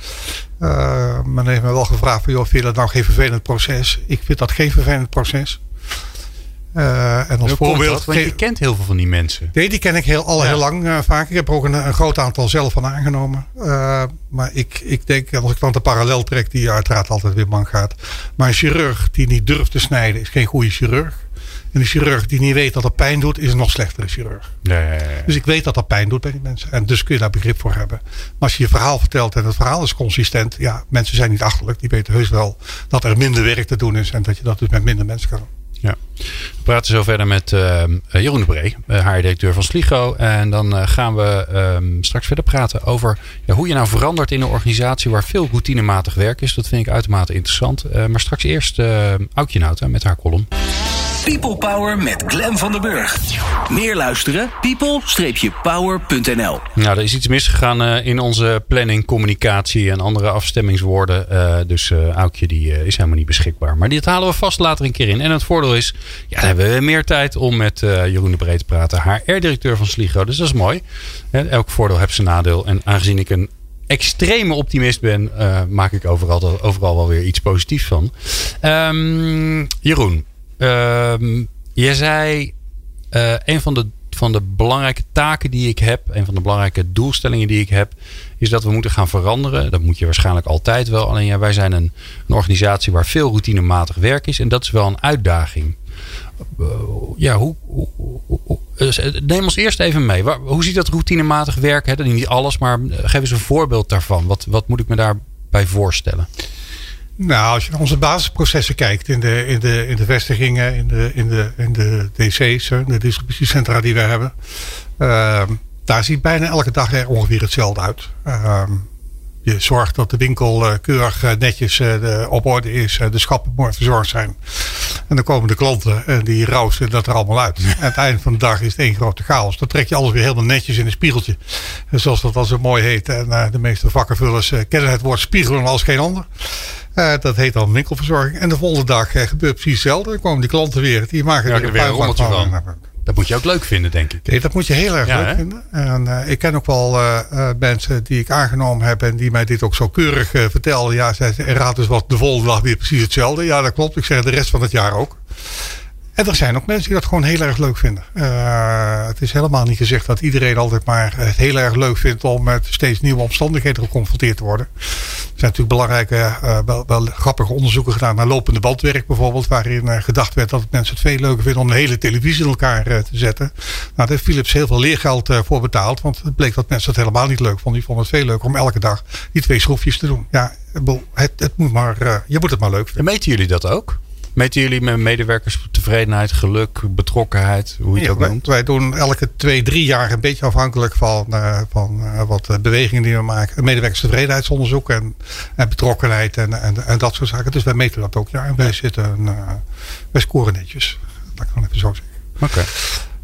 Uh, men heeft me wel gevraagd: van, joh, vind je dat nou geen vervelend proces? Ik vind dat geen vervelend proces. Uh, en als voorbeeld. want je kent heel veel van die mensen. Nee, die ken ik heel, al heel lang uh, vaak. Ik heb er ook een, een, groot aantal zelf van aangenomen. Uh, maar ik, ik denk, als ik dan de parallel trek, die uiteraard altijd weer man gaat. Maar een chirurg die niet durft te snijden, is geen goede chirurg. En een chirurg die niet weet dat dat pijn doet, is een nog slechtere chirurg. Ja, ja, ja. Dus ik weet dat dat pijn doet bij die mensen. En dus kun je daar begrip voor hebben. Maar als je je verhaal vertelt en het verhaal is consistent. Ja, mensen zijn niet achterlijk. Die weten heus wel dat er minder werk te doen is. En dat je dat dus met minder mensen kan. Ja. We praten zo verder met uh, Jeroen de Bree, haar eh, directeur van Sligo. En dan uh, gaan we um, straks verder praten over ja, hoe je nou verandert in een organisatie waar veel routinematig werk is. Dat vind ik uitermate interessant. Uh, maar straks eerst Aukje Nauta met haar column. People Power met Glen van der Burg. Meer luisteren? people-power.nl Nou, er is iets misgegaan uh, in onze planning, communicatie en andere afstemmingswoorden. Uh, dus uh, Aukje die, is helemaal niet beschikbaar. Maar dit halen we vast later een keer in. En het voordeel is, ja, dan hebben we meer tijd om met Jeroen de Breed te praten. Haar R-directeur van Sligo. Dus dat is mooi. elk voordeel heeft zijn nadeel. En aangezien ik een extreme optimist ben, maak ik overal, overal wel weer iets positiefs van. Um, Jeroen, Um, je zei uh, een van de, van de belangrijke taken die ik heb, een van de belangrijke doelstellingen die ik heb, is dat we moeten gaan veranderen. Dat moet je waarschijnlijk altijd wel. Alleen ja, wij zijn een, een organisatie waar veel routinematig werk is en dat is wel een uitdaging. Uh, ja, hoe, dus, eh, neem ons eerst even mee. Hoe ziet dat routinematig werk? Hè? Niet alles, maar geef eens een voorbeeld daarvan. Wat, wat moet ik me daarbij voorstellen? Nou, als je naar onze basisprocessen kijkt in de, in de, in de vestigingen, in de, in de, in de DC's, de distributiecentra die we hebben. Uh, daar ziet bijna elke dag er ongeveer hetzelfde uit. Uh, je zorgt dat de winkel uh, keurig uh, netjes uh, op orde is. de schappen mooi verzorgd zijn. En dan komen de klanten en die rousen dat er allemaal uit. Aan het einde van de dag is het één grote chaos. Dan trek je alles weer helemaal netjes in een spiegeltje. Zoals dat al zo mooi heet. En de meeste vakkenvullers kennen het woord spiegelen als geen ander. Uh, dat heet dan winkelverzorging. En de volgende dag uh, gebeurt precies hetzelfde. Dan komen die klanten weer. Die maken ja, er weer een rommeltje van. van. Dat moet je ook leuk vinden, denk ik. Nee, dat moet je heel erg leuk vinden. En uh, ik ken ook wel mensen die ik aangenomen heb en die mij dit ook zo keurig vertelden. Ja, zij raad dus wat de volgende dag weer precies hetzelfde. Ja, dat klopt. Ik zeg de rest van het jaar ook. En er zijn ook mensen die dat gewoon heel erg leuk vinden. Uh, het is helemaal niet gezegd dat iedereen altijd maar het heel erg leuk vindt om met steeds nieuwe omstandigheden geconfronteerd te worden. Er zijn natuurlijk belangrijke, uh, wel, wel, grappige onderzoeken gedaan naar lopende bandwerk bijvoorbeeld. Waarin uh, gedacht werd dat mensen het veel leuker vinden om een hele televisie in elkaar te zetten. Nou, daar heeft Philips heel veel leergeld voor betaald. Want het bleek dat mensen het helemaal niet leuk vonden. Die vonden het veel leuker om elke dag die twee schroefjes te doen. Ja, het, het moet maar, je moet het maar leuk vinden. En meten jullie dat ook? Meten jullie met medewerkers tevredenheid, geluk, betrokkenheid, hoe je Ja, wij, noemt? wij doen elke twee, drie jaar een beetje afhankelijk van, eh, van eh, wat eh, bewegingen die we maken. Een medewerkerstevredenheidsonderzoek en, en betrokkenheid en, en, en dat soort zaken. Dus wij meten dat ook. Ja, en wij zitten, eh, wij scoren netjes. Dat kan ik even zo zeggen. Oké.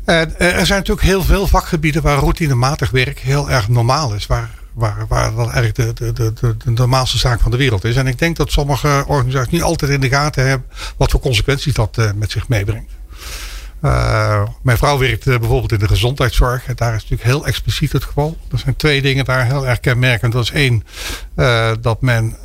En er zijn natuurlijk heel veel vakgebieden waar routinematig werk heel erg normaal is. Waar, waar, waar dat eigenlijk de, de, de, de, de normaalste zaak van de wereld is. En ik denk dat sommige organisaties niet altijd in de gaten hebben wat voor consequenties dat eh, met zich meebrengt. Eh, mijn vrouw werkt eh, bijvoorbeeld in de gezondheidszorg. En daar is natuurlijk heel expliciet het geval. Er zijn twee dingen daar heel erg kenmerkend. Dat is één, eh, dat men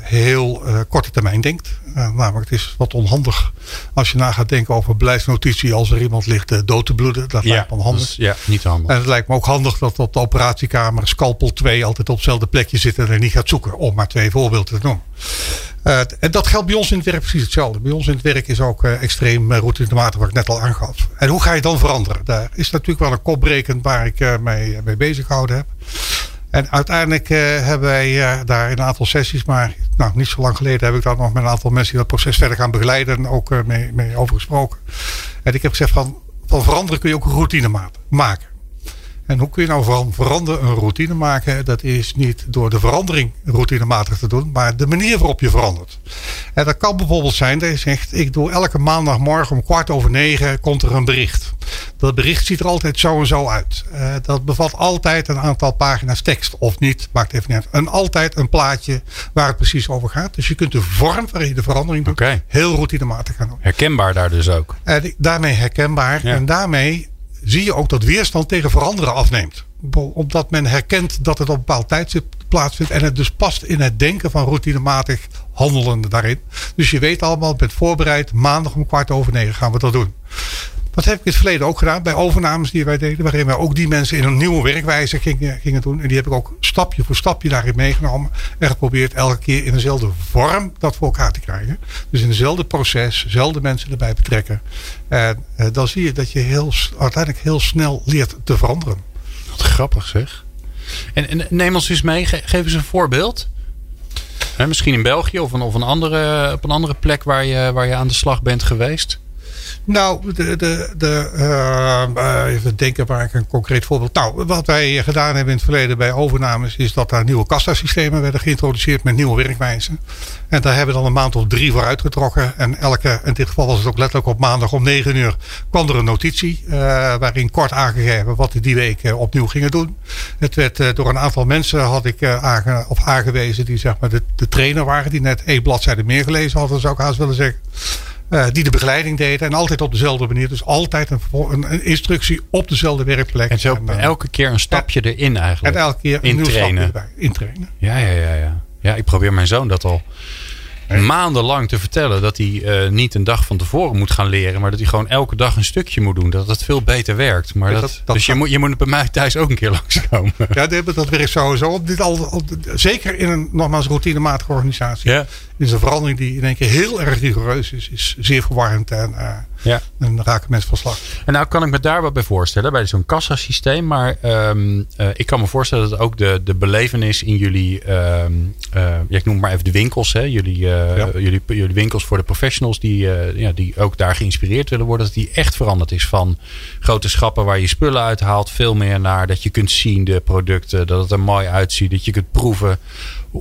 heel korte termijn denkt. Namelijk, het is wat onhandig als je na gaat denken over beleidsnotitie. Als er iemand ligt dood te bloeden. Dat lijkt me onhandig. dus, ja, niet handig. En het lijkt me ook handig dat op de operatiekamer scalpel 2 altijd op hetzelfde plekje zit en er niet gaat zoeken. Om maar twee voorbeelden te noemen. Eh, en dat geldt bij ons in het werk precies hetzelfde. Bij ons in het werk is ook eh, extreem uh, routinematig, wat ik net al aangaf. En hoe ga je dan veranderen? Daar is natuurlijk wel een kopbrekend waar ik mee, mee bezig gehouden heb. En uiteindelijk hebben wij daar een aantal sessies, maar nou, niet zo lang geleden heb ik daar nog met een aantal mensen die dat proces verder gaan begeleiden en ook mee, mee over gesproken. En ik heb gezegd van, van veranderen kun je ook een routine maken. En hoe kun je nou van veranderen een routine maken? Dat is niet door de verandering routinematig te doen, maar de manier waarop je verandert. En dat kan bijvoorbeeld zijn dat je zegt, ik doe elke maandagmorgen om kwart over negen komt er een bericht. Dat bericht ziet er altijd zo en zo uit. Uh, dat bevat altijd een aantal pagina's tekst. Of niet, maakt even niet uit. En altijd een plaatje waar het precies over gaat. Dus je kunt de vorm waarin je de verandering doet okay. heel routinematig gaan doen. Herkenbaar daar dus ook. En daarmee herkenbaar. Ja. En daarmee zie je ook dat weerstand tegen veranderen afneemt. Omdat men herkent dat het op een bepaald tijdstip plaatsvindt. En het dus past in het denken van routinematig handelende daarin. Dus je weet allemaal, bent voorbereid. Maandag om kwart over negen gaan we dat doen. Dat heb ik in het verleden ook gedaan bij overnames die wij deden. Waarin wij ook die mensen in een nieuwe werkwijze gingen, gingen doen. En die heb ik ook stapje voor stapje daarin meegenomen. En geprobeerd elke keer in dezelfde vorm dat voor elkaar te krijgen. Dus in dezelfde proces, dezelfde mensen erbij betrekken. En uh, dan zie je dat je heel, uiteindelijk heel snel leert te veranderen. Wat grappig zeg. En, en neem ons eens mee, ge, geef eens een voorbeeld. Misschien in België of, een, of een andere, op een andere plek waar je, waar je aan de slag bent geweest. Nou, de, de, de, uh, even denken waar ik een concreet voorbeeld. Nou, wat wij gedaan hebben in het verleden bij overnames, is dat daar nieuwe kassasystemen werden geïntroduceerd met nieuwe werkwijzen. En daar hebben we dan een maand of drie voor uitgetrokken. En elke, in dit geval was het ook letterlijk op maandag om negen uur, kwam er een notitie. Uh, waarin kort aangegeven wat we die week opnieuw gingen doen. Het werd door een aantal mensen had ik aange, of aangewezen die zeg maar de, de trainer waren, die net één bladzijde meer gelezen hadden, zou ik haast willen zeggen. Uh, die de begeleiding deden. En altijd op dezelfde manier. Dus altijd een, een, instructie op dezelfde werkplek. En zo en, uh, elke keer een stapje ja, erin eigenlijk. En elke keer een nieuw stapje erbij. Intrainen. Ja, ja, ja, ja. Ja, ik probeer mijn zoon dat al maandenlang te vertellen. Dat hij uh, niet een dag van tevoren moet gaan leren. Maar dat hij gewoon elke dag een stukje moet doen. Dat dat veel beter werkt. Maar dat, dat- dat dus je moet, je moet bij mij thuis ook een keer langskomen. Ja, dat, dat werkt sowieso. Op dit al, op, zeker in een nogmaals routinematige organisatie. Ja. Is een verandering die in één keer heel erg rigoureus is. Is zeer verwarrend. En, eh Ja. en raken mensen van slag. En nou kan ik me daar wat bij voorstellen, bij zo'n kassasysteem. Maar ehm, eh, ik kan me voorstellen dat ook de, de belevenis in jullie, ehm, eh, ja, ik noem maar even de winkels, hè, jullie, eh, Ja. jullie, jullie winkels voor de professionals die, ja, die ook daar geïnspireerd willen worden, dat die echt veranderd is van grote schappen waar je spullen uithaalt, veel meer naar dat je kunt zien de producten, dat het er mooi uitziet, dat je kunt proeven.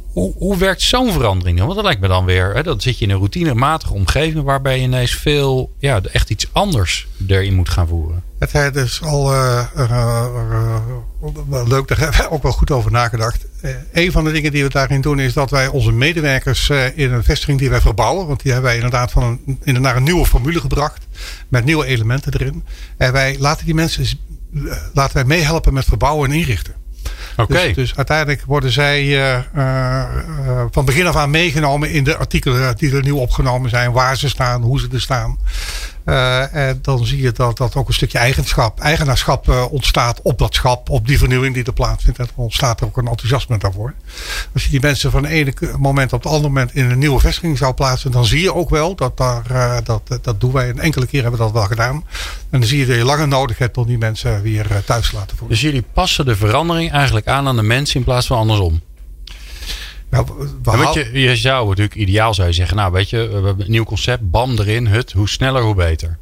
Hoe, hoe, werkt zo'n verandering? Want dat lijkt me dan weer, hè, dan zit je in een routinematige omgeving waarbij je ineens veel, ja, echt iets anders erin moet gaan voeren. Het is al eh, eh, eh, leuk, daar hebben we ook wel goed over nagedacht. Een van de dingen die we daarin doen is dat wij onze medewerkers in een vestiging die wij verbouwen. Want die hebben wij inderdaad van een, in, naar een nieuwe formule gebracht. Met nieuwe elementen erin. En wij laten die mensen laten wij meehelpen met verbouwen en inrichten. Dus, dus uiteindelijk worden zij eh, eh, eh, van begin af aan meegenomen in de artikelen die er nieuw opgenomen zijn. Waar ze staan, hoe ze er staan. Eh, en dan zie je dat, dat ook een stukje eigenschap, eigenaarschap eh, ontstaat op dat schap, op die vernieuwing die er plaatsvindt. En dan ontstaat er ook een enthousiasme daarvoor. Als je die mensen van het ene moment op het andere moment in een nieuwe vestiging zou plaatsen, dan zie je ook wel dat daar, eh, dat, dat doen wij een enkele keer hebben we dat wel gedaan. En dan zie je dat je langer nodig hebt om die mensen weer thuis te laten voelen. Dus jullie passen de verandering eigenlijk aan aan de mensen in plaats van andersom. Nou, ja, je, je zou natuurlijk ideaal zou je zeggen, nou weet je, we hebben een nieuw concept, bam erin, het, hoe sneller hoe beter.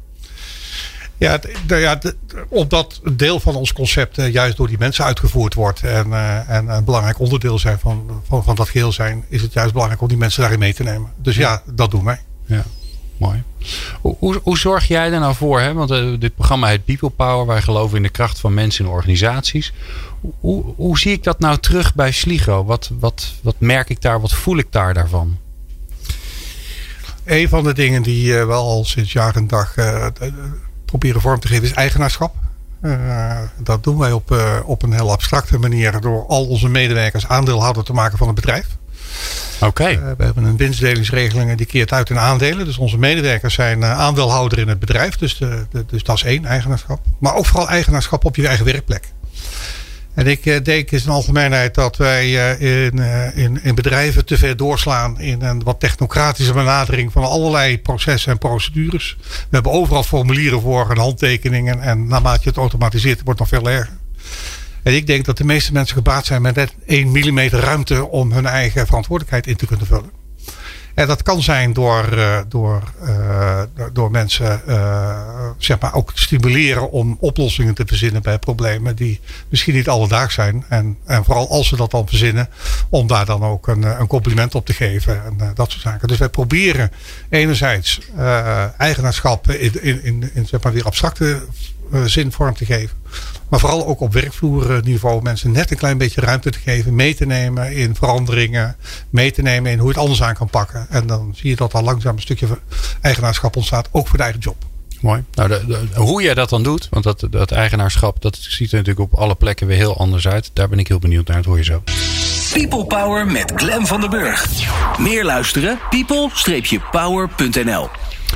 Ja, ja omdat een deel van ons concept uh, juist door die mensen uitgevoerd wordt. En, uh, en een belangrijk onderdeel zijn van, van, van dat geheel zijn. Is het juist belangrijk om die mensen daarin mee te nemen. Dus ja, dat doen wij. Ja, mooi. Hoe, hoe, hoe zorg jij er nou voor? Hè? Want uh, dit programma heet People Power. Wij geloven in de kracht van mensen in organisaties. Hoe, hoe zie ik dat nou terug bij Sligo? Wat, wat, wat merk ik daar? Wat voel ik daar daarvan? Een van de dingen die uh, wel al sinds jaar en dag uh, proberen vorm te geven is eigenaarschap. Uh, dat doen wij op, op een heel abstracte manier door al onze medewerkers aandeelhouder te maken van het bedrijf. Oké. we hebben een winstdelingsregeling die keert uit in aandelen. Dus onze medewerkers zijn aandeelhouder in het bedrijf. Dus, de, de, dus dat is één eigenaarschap. Maar ook vooral eigenaarschap op je eigen werkplek. En ik eh, denk in zijn algemeenheid dat wij eh, in, eh, in, in bedrijven te ver doorslaan in een wat technocratische benadering van allerlei processen en procedures. We hebben overal formulieren voor en handtekeningen. En naarmate je het automatiseert, wordt het nog veel erger. En ik denk dat de meeste mensen gebaat zijn met net 1 mm ruimte om hun eigen verantwoordelijkheid in te kunnen vullen. En dat kan zijn door, uh, door, uh, door mensen uh, zeg maar ook te stimuleren om oplossingen te verzinnen bij problemen die misschien niet alledaags zijn. En, en vooral als ze dat dan verzinnen, om daar dan ook een, een compliment op te geven en dat soort zaken. Dus wij proberen enerzijds eigenaarschap in, in, in, in zeg maar weer abstracte zin vorm te geven. Maar vooral ook op werkvloerniveau mensen net een klein beetje ruimte te geven. Mee te nemen in veranderingen. Mee te nemen in hoe je het anders aan kan pakken. En dan zie je dat al langzaam een stukje eigenaarschap ontstaat. Ook voor de eigen job. Mooi. Nou, de, hoe jij dat dan doet, want dat, dat eigenaarschap, dat ziet er natuurlijk op alle plekken weer heel anders uit. Daar ben ik heel benieuwd naar. Dat hoor je zo. People Power met Glen van den Burg. Meer luisteren? people-power.nl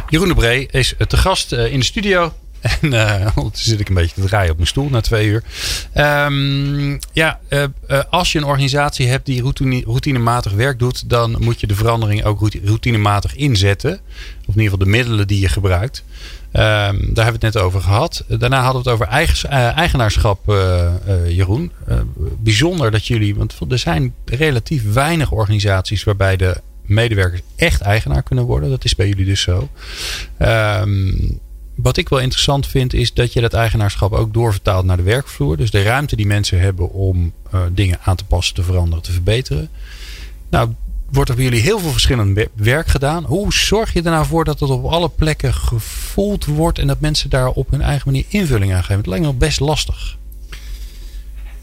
Jeroen de Bree is te gast eh, in de studio. En ondertussen zit ik een beetje te draaien op mijn stoel na twee uur. Um, ja, uh, uh, als je een organisatie hebt die routine, routinematig werk doet, dan moet je de verandering ook routinematig inzetten. Of in ieder geval de middelen die je gebruikt. Um, daar hebben we het net over gehad. Daarna hadden we het over eigen, eigenaarschap, Jeroen. bijzonder dat jullie, want er zijn relatief weinig organisaties waarbij de medewerkers echt eigenaar kunnen worden. Dat is bij jullie dus zo. Um, wat ik wel interessant vind, is dat je dat eigenaarschap ook doorvertaalt naar de werkvloer. Dus de ruimte die mensen hebben om uh, dingen aan te passen, te veranderen, te verbeteren. Nou, wordt er bij jullie heel veel verschillend werk gedaan. Hoe zorg je er nou voor dat het op alle plekken gevoeld wordt en dat mensen daar op hun eigen manier invulling aan geven? Het lijkt me best lastig.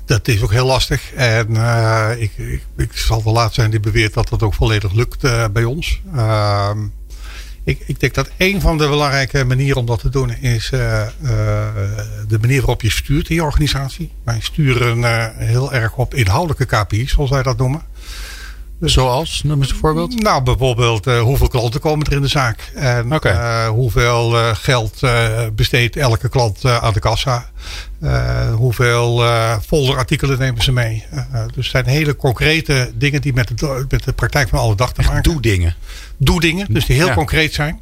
Dat is ook heel lastig. En uh, ik, ik, ik, zal wel laat zijn die beweert dat dat ook volledig lukt uh, bij ons. Uh, ik, ik, denk dat een van de belangrijke manieren om dat te doen is uh, uh, de manier waarop je stuurt in je organisatie. Wij sturen uh, heel erg op inhoudelijke KPI's, zoals wij dat noemen. Dus, Zoals? Noem eens een voorbeeld. Nou, bijvoorbeeld hoeveel klanten komen er in de zaak. En okay. hoeveel geld besteedt elke klant aan de kassa. hoeveel folderartikelen nemen ze mee. dus het zijn hele concrete dingen die met de, met de praktijk van alle dag te maken. Doe dingen doe dingen, dus die heel concreet zijn.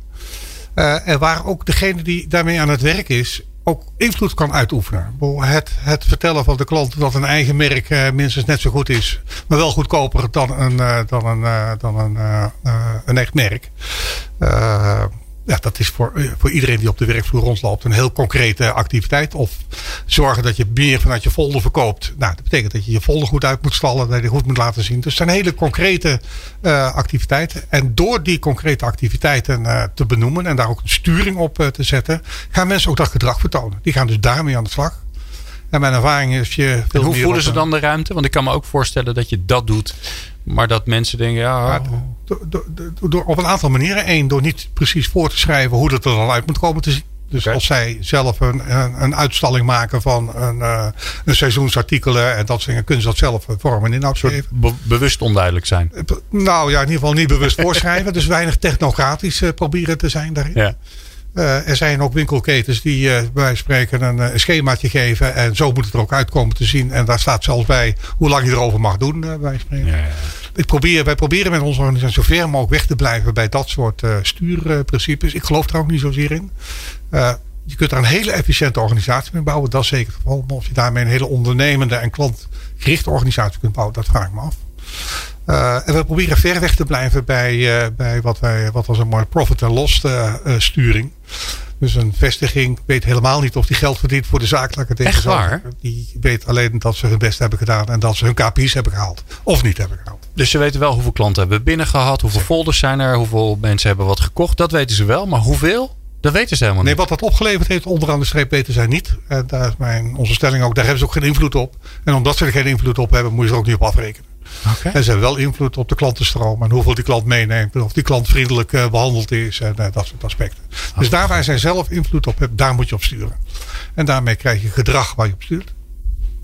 Uh, en waar ook degene die daarmee aan het werk is, ook invloed kan uitoefenen. Het, het vertellen van de klant dat een eigen merk uh, minstens net zo goed is, maar wel goedkoper dan een, uh, dan een, dan een, een echt merk ja, dat is voor, eh, voor iedereen die op de werkvloer rondloopt een heel concrete activiteit. Of zorgen dat je meer vanuit je folder verkoopt. Nou, dat betekent dat je je folder goed uit moet stallen, dat je goed moet laten zien. Dus het zijn hele concrete uh, activiteiten. En door die concrete activiteiten uh, te benoemen en daar ook een sturing op uh, te zetten, gaan mensen ook dat gedrag vertonen. Die gaan dus daarmee aan de slag. En mijn ervaring is je. hoe voelen ze dan de ruimte? Want ik kan me ook voorstellen dat je dat doet. Maar dat mensen denken, ja. door, door, door, op een aantal manieren. Eén, door niet precies voor te schrijven hoe dat er dan uit moet komen te zien. Dus als zij zelf een, een, een, uitstalling maken van een, uh, een seizoensartikelen en dat soort dingen, kunnen ze dat zelf vormen geven. Be bewust onduidelijk zijn. Nou ja, in ieder geval niet bewust voorschrijven. dus weinig technocratisch uh, proberen te zijn daarin. Ja. Uh, er zijn ook winkelketens die uh, bij spreken een, een, schemaatje geven. En zo moet het er ook uitkomen te zien. En daar staat zelfs bij hoe lang je erover mag doen. Bij spreken. Ja, ja. Ik probeer, wij proberen met onze organisatie zoveel mogelijk weg te blijven bij dat soort stuurprincipes. Ik geloof er ook niet zozeer in. je kunt er een hele efficiënte organisatie mee bouwen. Dat is zeker het geval. Maar of je daarmee een hele ondernemende en klantgerichte organisatie kunt bouwen, dat vraag ik me af. Uh, en we proberen ver weg te blijven bij, uh, bij wat, wij, wat was een mooi profit en loss uh, sturing. Dus een vestiging weet helemaal niet of die geld verdient voor de Echt waar? Die weet alleen dat ze hun best hebben gedaan en dat ze hun KPI's hebben gehaald. Of niet hebben gehaald. Dus ze weten wel hoeveel klanten hebben we binnen gehad, hoeveel folders zijn er, hoeveel mensen hebben wat gekocht. Dat weten ze wel, maar hoeveel? Dat weten ze helemaal niet. Nee, wat dat opgeleverd heeft, onderaan de streep weten zij niet. En daar is mijn, onze stelling ook, daar hebben ze ook geen invloed op. En omdat ze er geen invloed op hebben, moet je er ook niet op afrekenen. Okay. En ze hebben wel invloed op de klantenstroom en hoeveel die klant meeneemt. En of die klant vriendelijk uh, behandeld is en uh, dat soort aspecten. Okay. Dus daar waar zij zelf invloed op hebben, daar moet je op sturen. En daarmee krijg je gedrag waar je op stuurt.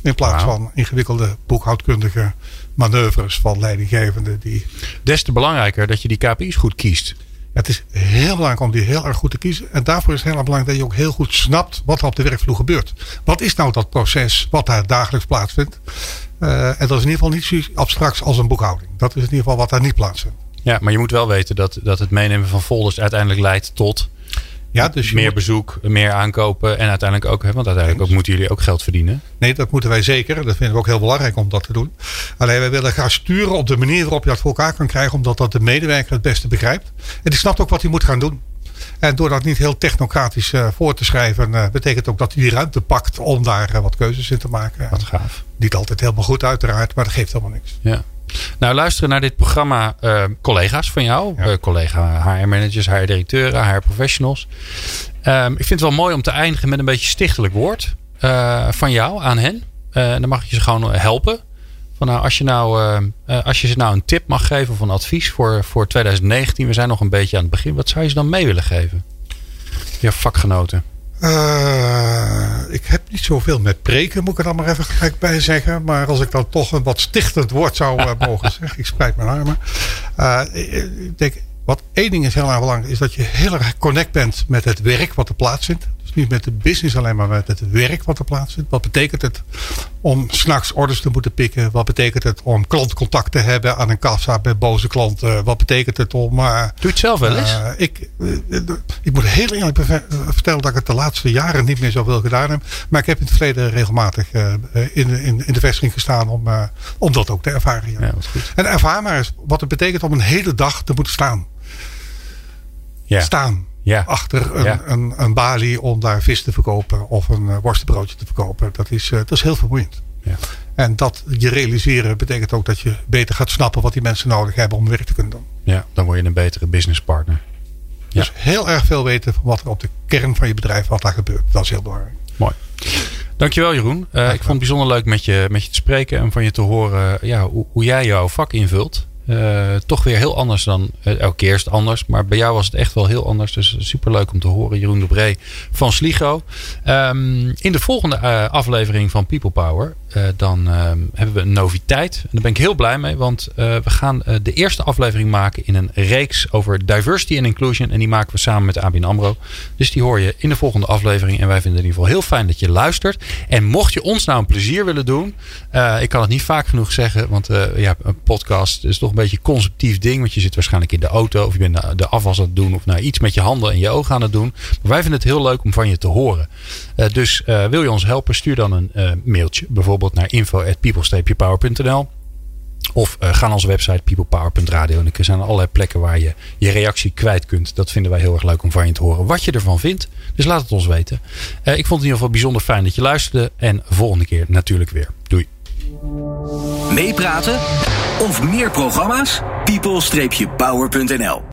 In plaats wow. van ingewikkelde boekhoudkundige manoeuvres van leidinggevenden. Die... Des te belangrijker dat je die KPI's goed kiest. Het is heel belangrijk om die heel erg goed te kiezen. En daarvoor is het heel erg belangrijk dat je ook heel goed snapt wat er op de werkvloer gebeurt. Wat is nou dat proces wat daar dagelijks plaatsvindt? Uh, en dat is in ieder geval niet zo abstract als een boekhouding. Dat is in ieder geval wat daar niet plaatsvindt. Ja, maar je moet wel weten dat, dat het meenemen van folders uiteindelijk leidt tot ja, dus meer moet... bezoek, meer aankopen en uiteindelijk ook, hè, want uiteindelijk ook moeten jullie ook geld verdienen. Nee, dat moeten wij zeker. Dat vinden we ook heel belangrijk om dat te doen. Alleen wij willen graag sturen op de manier waarop je dat voor elkaar kan krijgen, omdat dat de medewerker het beste begrijpt. En die snapt ook wat hij moet gaan doen. En door dat niet heel technocratisch uh, voor te schrijven, uh, betekent ook dat hij die ruimte pakt om daar uh, wat keuzes in te maken. Wat gaaf. Niet altijd helemaal goed, uiteraard, maar dat geeft helemaal niks. Ja. Nou, luisteren naar dit programma collega's van jou. Ja. Collega HR-managers, HR-directeuren, HR-professionals. Um, ik vind het wel mooi om te eindigen met een beetje stichtelijk woord van jou aan hen. dan mag je ze gewoon helpen. Van nou, als, je nou, als je ze nou een tip mag geven of een advies voor, voor 2019. We zijn nog een beetje aan het begin. Wat zou je ze dan mee willen geven? Je vakgenoten. Uh, ik heb niet zoveel met preken, moet ik er dan maar even gelijk bij zeggen. Maar als ik dan toch een wat stichtend woord zou uh, mogen zeggen. Ik spreid mijn armen. Ik denk, wat één ding is heel erg belangrijk. Is dat je heel erg connect bent met het werk wat er plaatsvindt. Niet met de business alleen, maar met het werk wat er plaatsvindt. Wat betekent het om s'nachts orders te moeten pikken? Wat betekent het om klantcontact te hebben aan een kassa met boze klanten? Wat betekent het om... Uh, Doe je het zelf wel eens? Uh, ik, uh, ik moet heel eerlijk vertellen dat ik het de laatste jaren niet meer zoveel gedaan heb. Maar ik heb in het verleden regelmatig in, in, in de vestiging gestaan om, om dat ook te ervaren. Ja. Ja, en ervaar maar eens wat het betekent om een hele dag te moeten staan. Ja. Staan ja. achter een, Ja. een, een balie om daar vis te verkopen of een uh, worstenbroodje te verkopen. Dat is, uh, dat is heel vermoeiend. Ja. En dat je realiseren betekent ook dat je beter gaat snappen wat die mensen nodig hebben om werk te kunnen doen. ja, dan word je een betere businesspartner. Ja. Dus heel erg veel weten van wat er op de kern van je bedrijf, wat daar gebeurt. Dat is heel belangrijk. Mooi. Dankjewel Jeroen. Uh, ik vond het bijzonder leuk met je, met je te spreken en van je te horen ja, hoe, hoe jij jouw vak invult. Uh, toch weer heel anders dan uh, elke keer anders. Maar bij jou was het echt wel heel anders. Dus super leuk om te horen. Jeroen de Bree van Sligo. Um, in de volgende uh, aflevering van People Power. Dan um, hebben we een noviteit. En daar ben ik heel blij mee. Want we gaan de eerste aflevering maken in een reeks over diversity en inclusion. En die maken we samen met ABN AMRO. Dus die hoor je in de volgende aflevering. En wij vinden het in ieder geval heel fijn dat je luistert. En mocht je ons nou een plezier willen doen. ik kan het niet vaak genoeg zeggen. Want ja, een podcast is toch een beetje een conceptief ding. Want je zit waarschijnlijk in de auto of je bent de afwas aan het doen. Of nou iets met je handen en je ogen aan het doen. Maar wij vinden het heel leuk om van je te horen. Dus wil je ons helpen? Stuur dan een mailtje. Bijvoorbeeld naar info.people-power.nl of ga naar onze website peoplepower.radio. En er zijn allerlei plekken waar je je reactie kwijt kunt. Dat vinden wij heel erg leuk om van je te horen. Wat je ervan vindt. Dus laat het ons weten. ik vond het in ieder geval bijzonder fijn dat je luisterde. En volgende keer natuurlijk weer. Doei. Meepraten of meer programma's? people-power.nl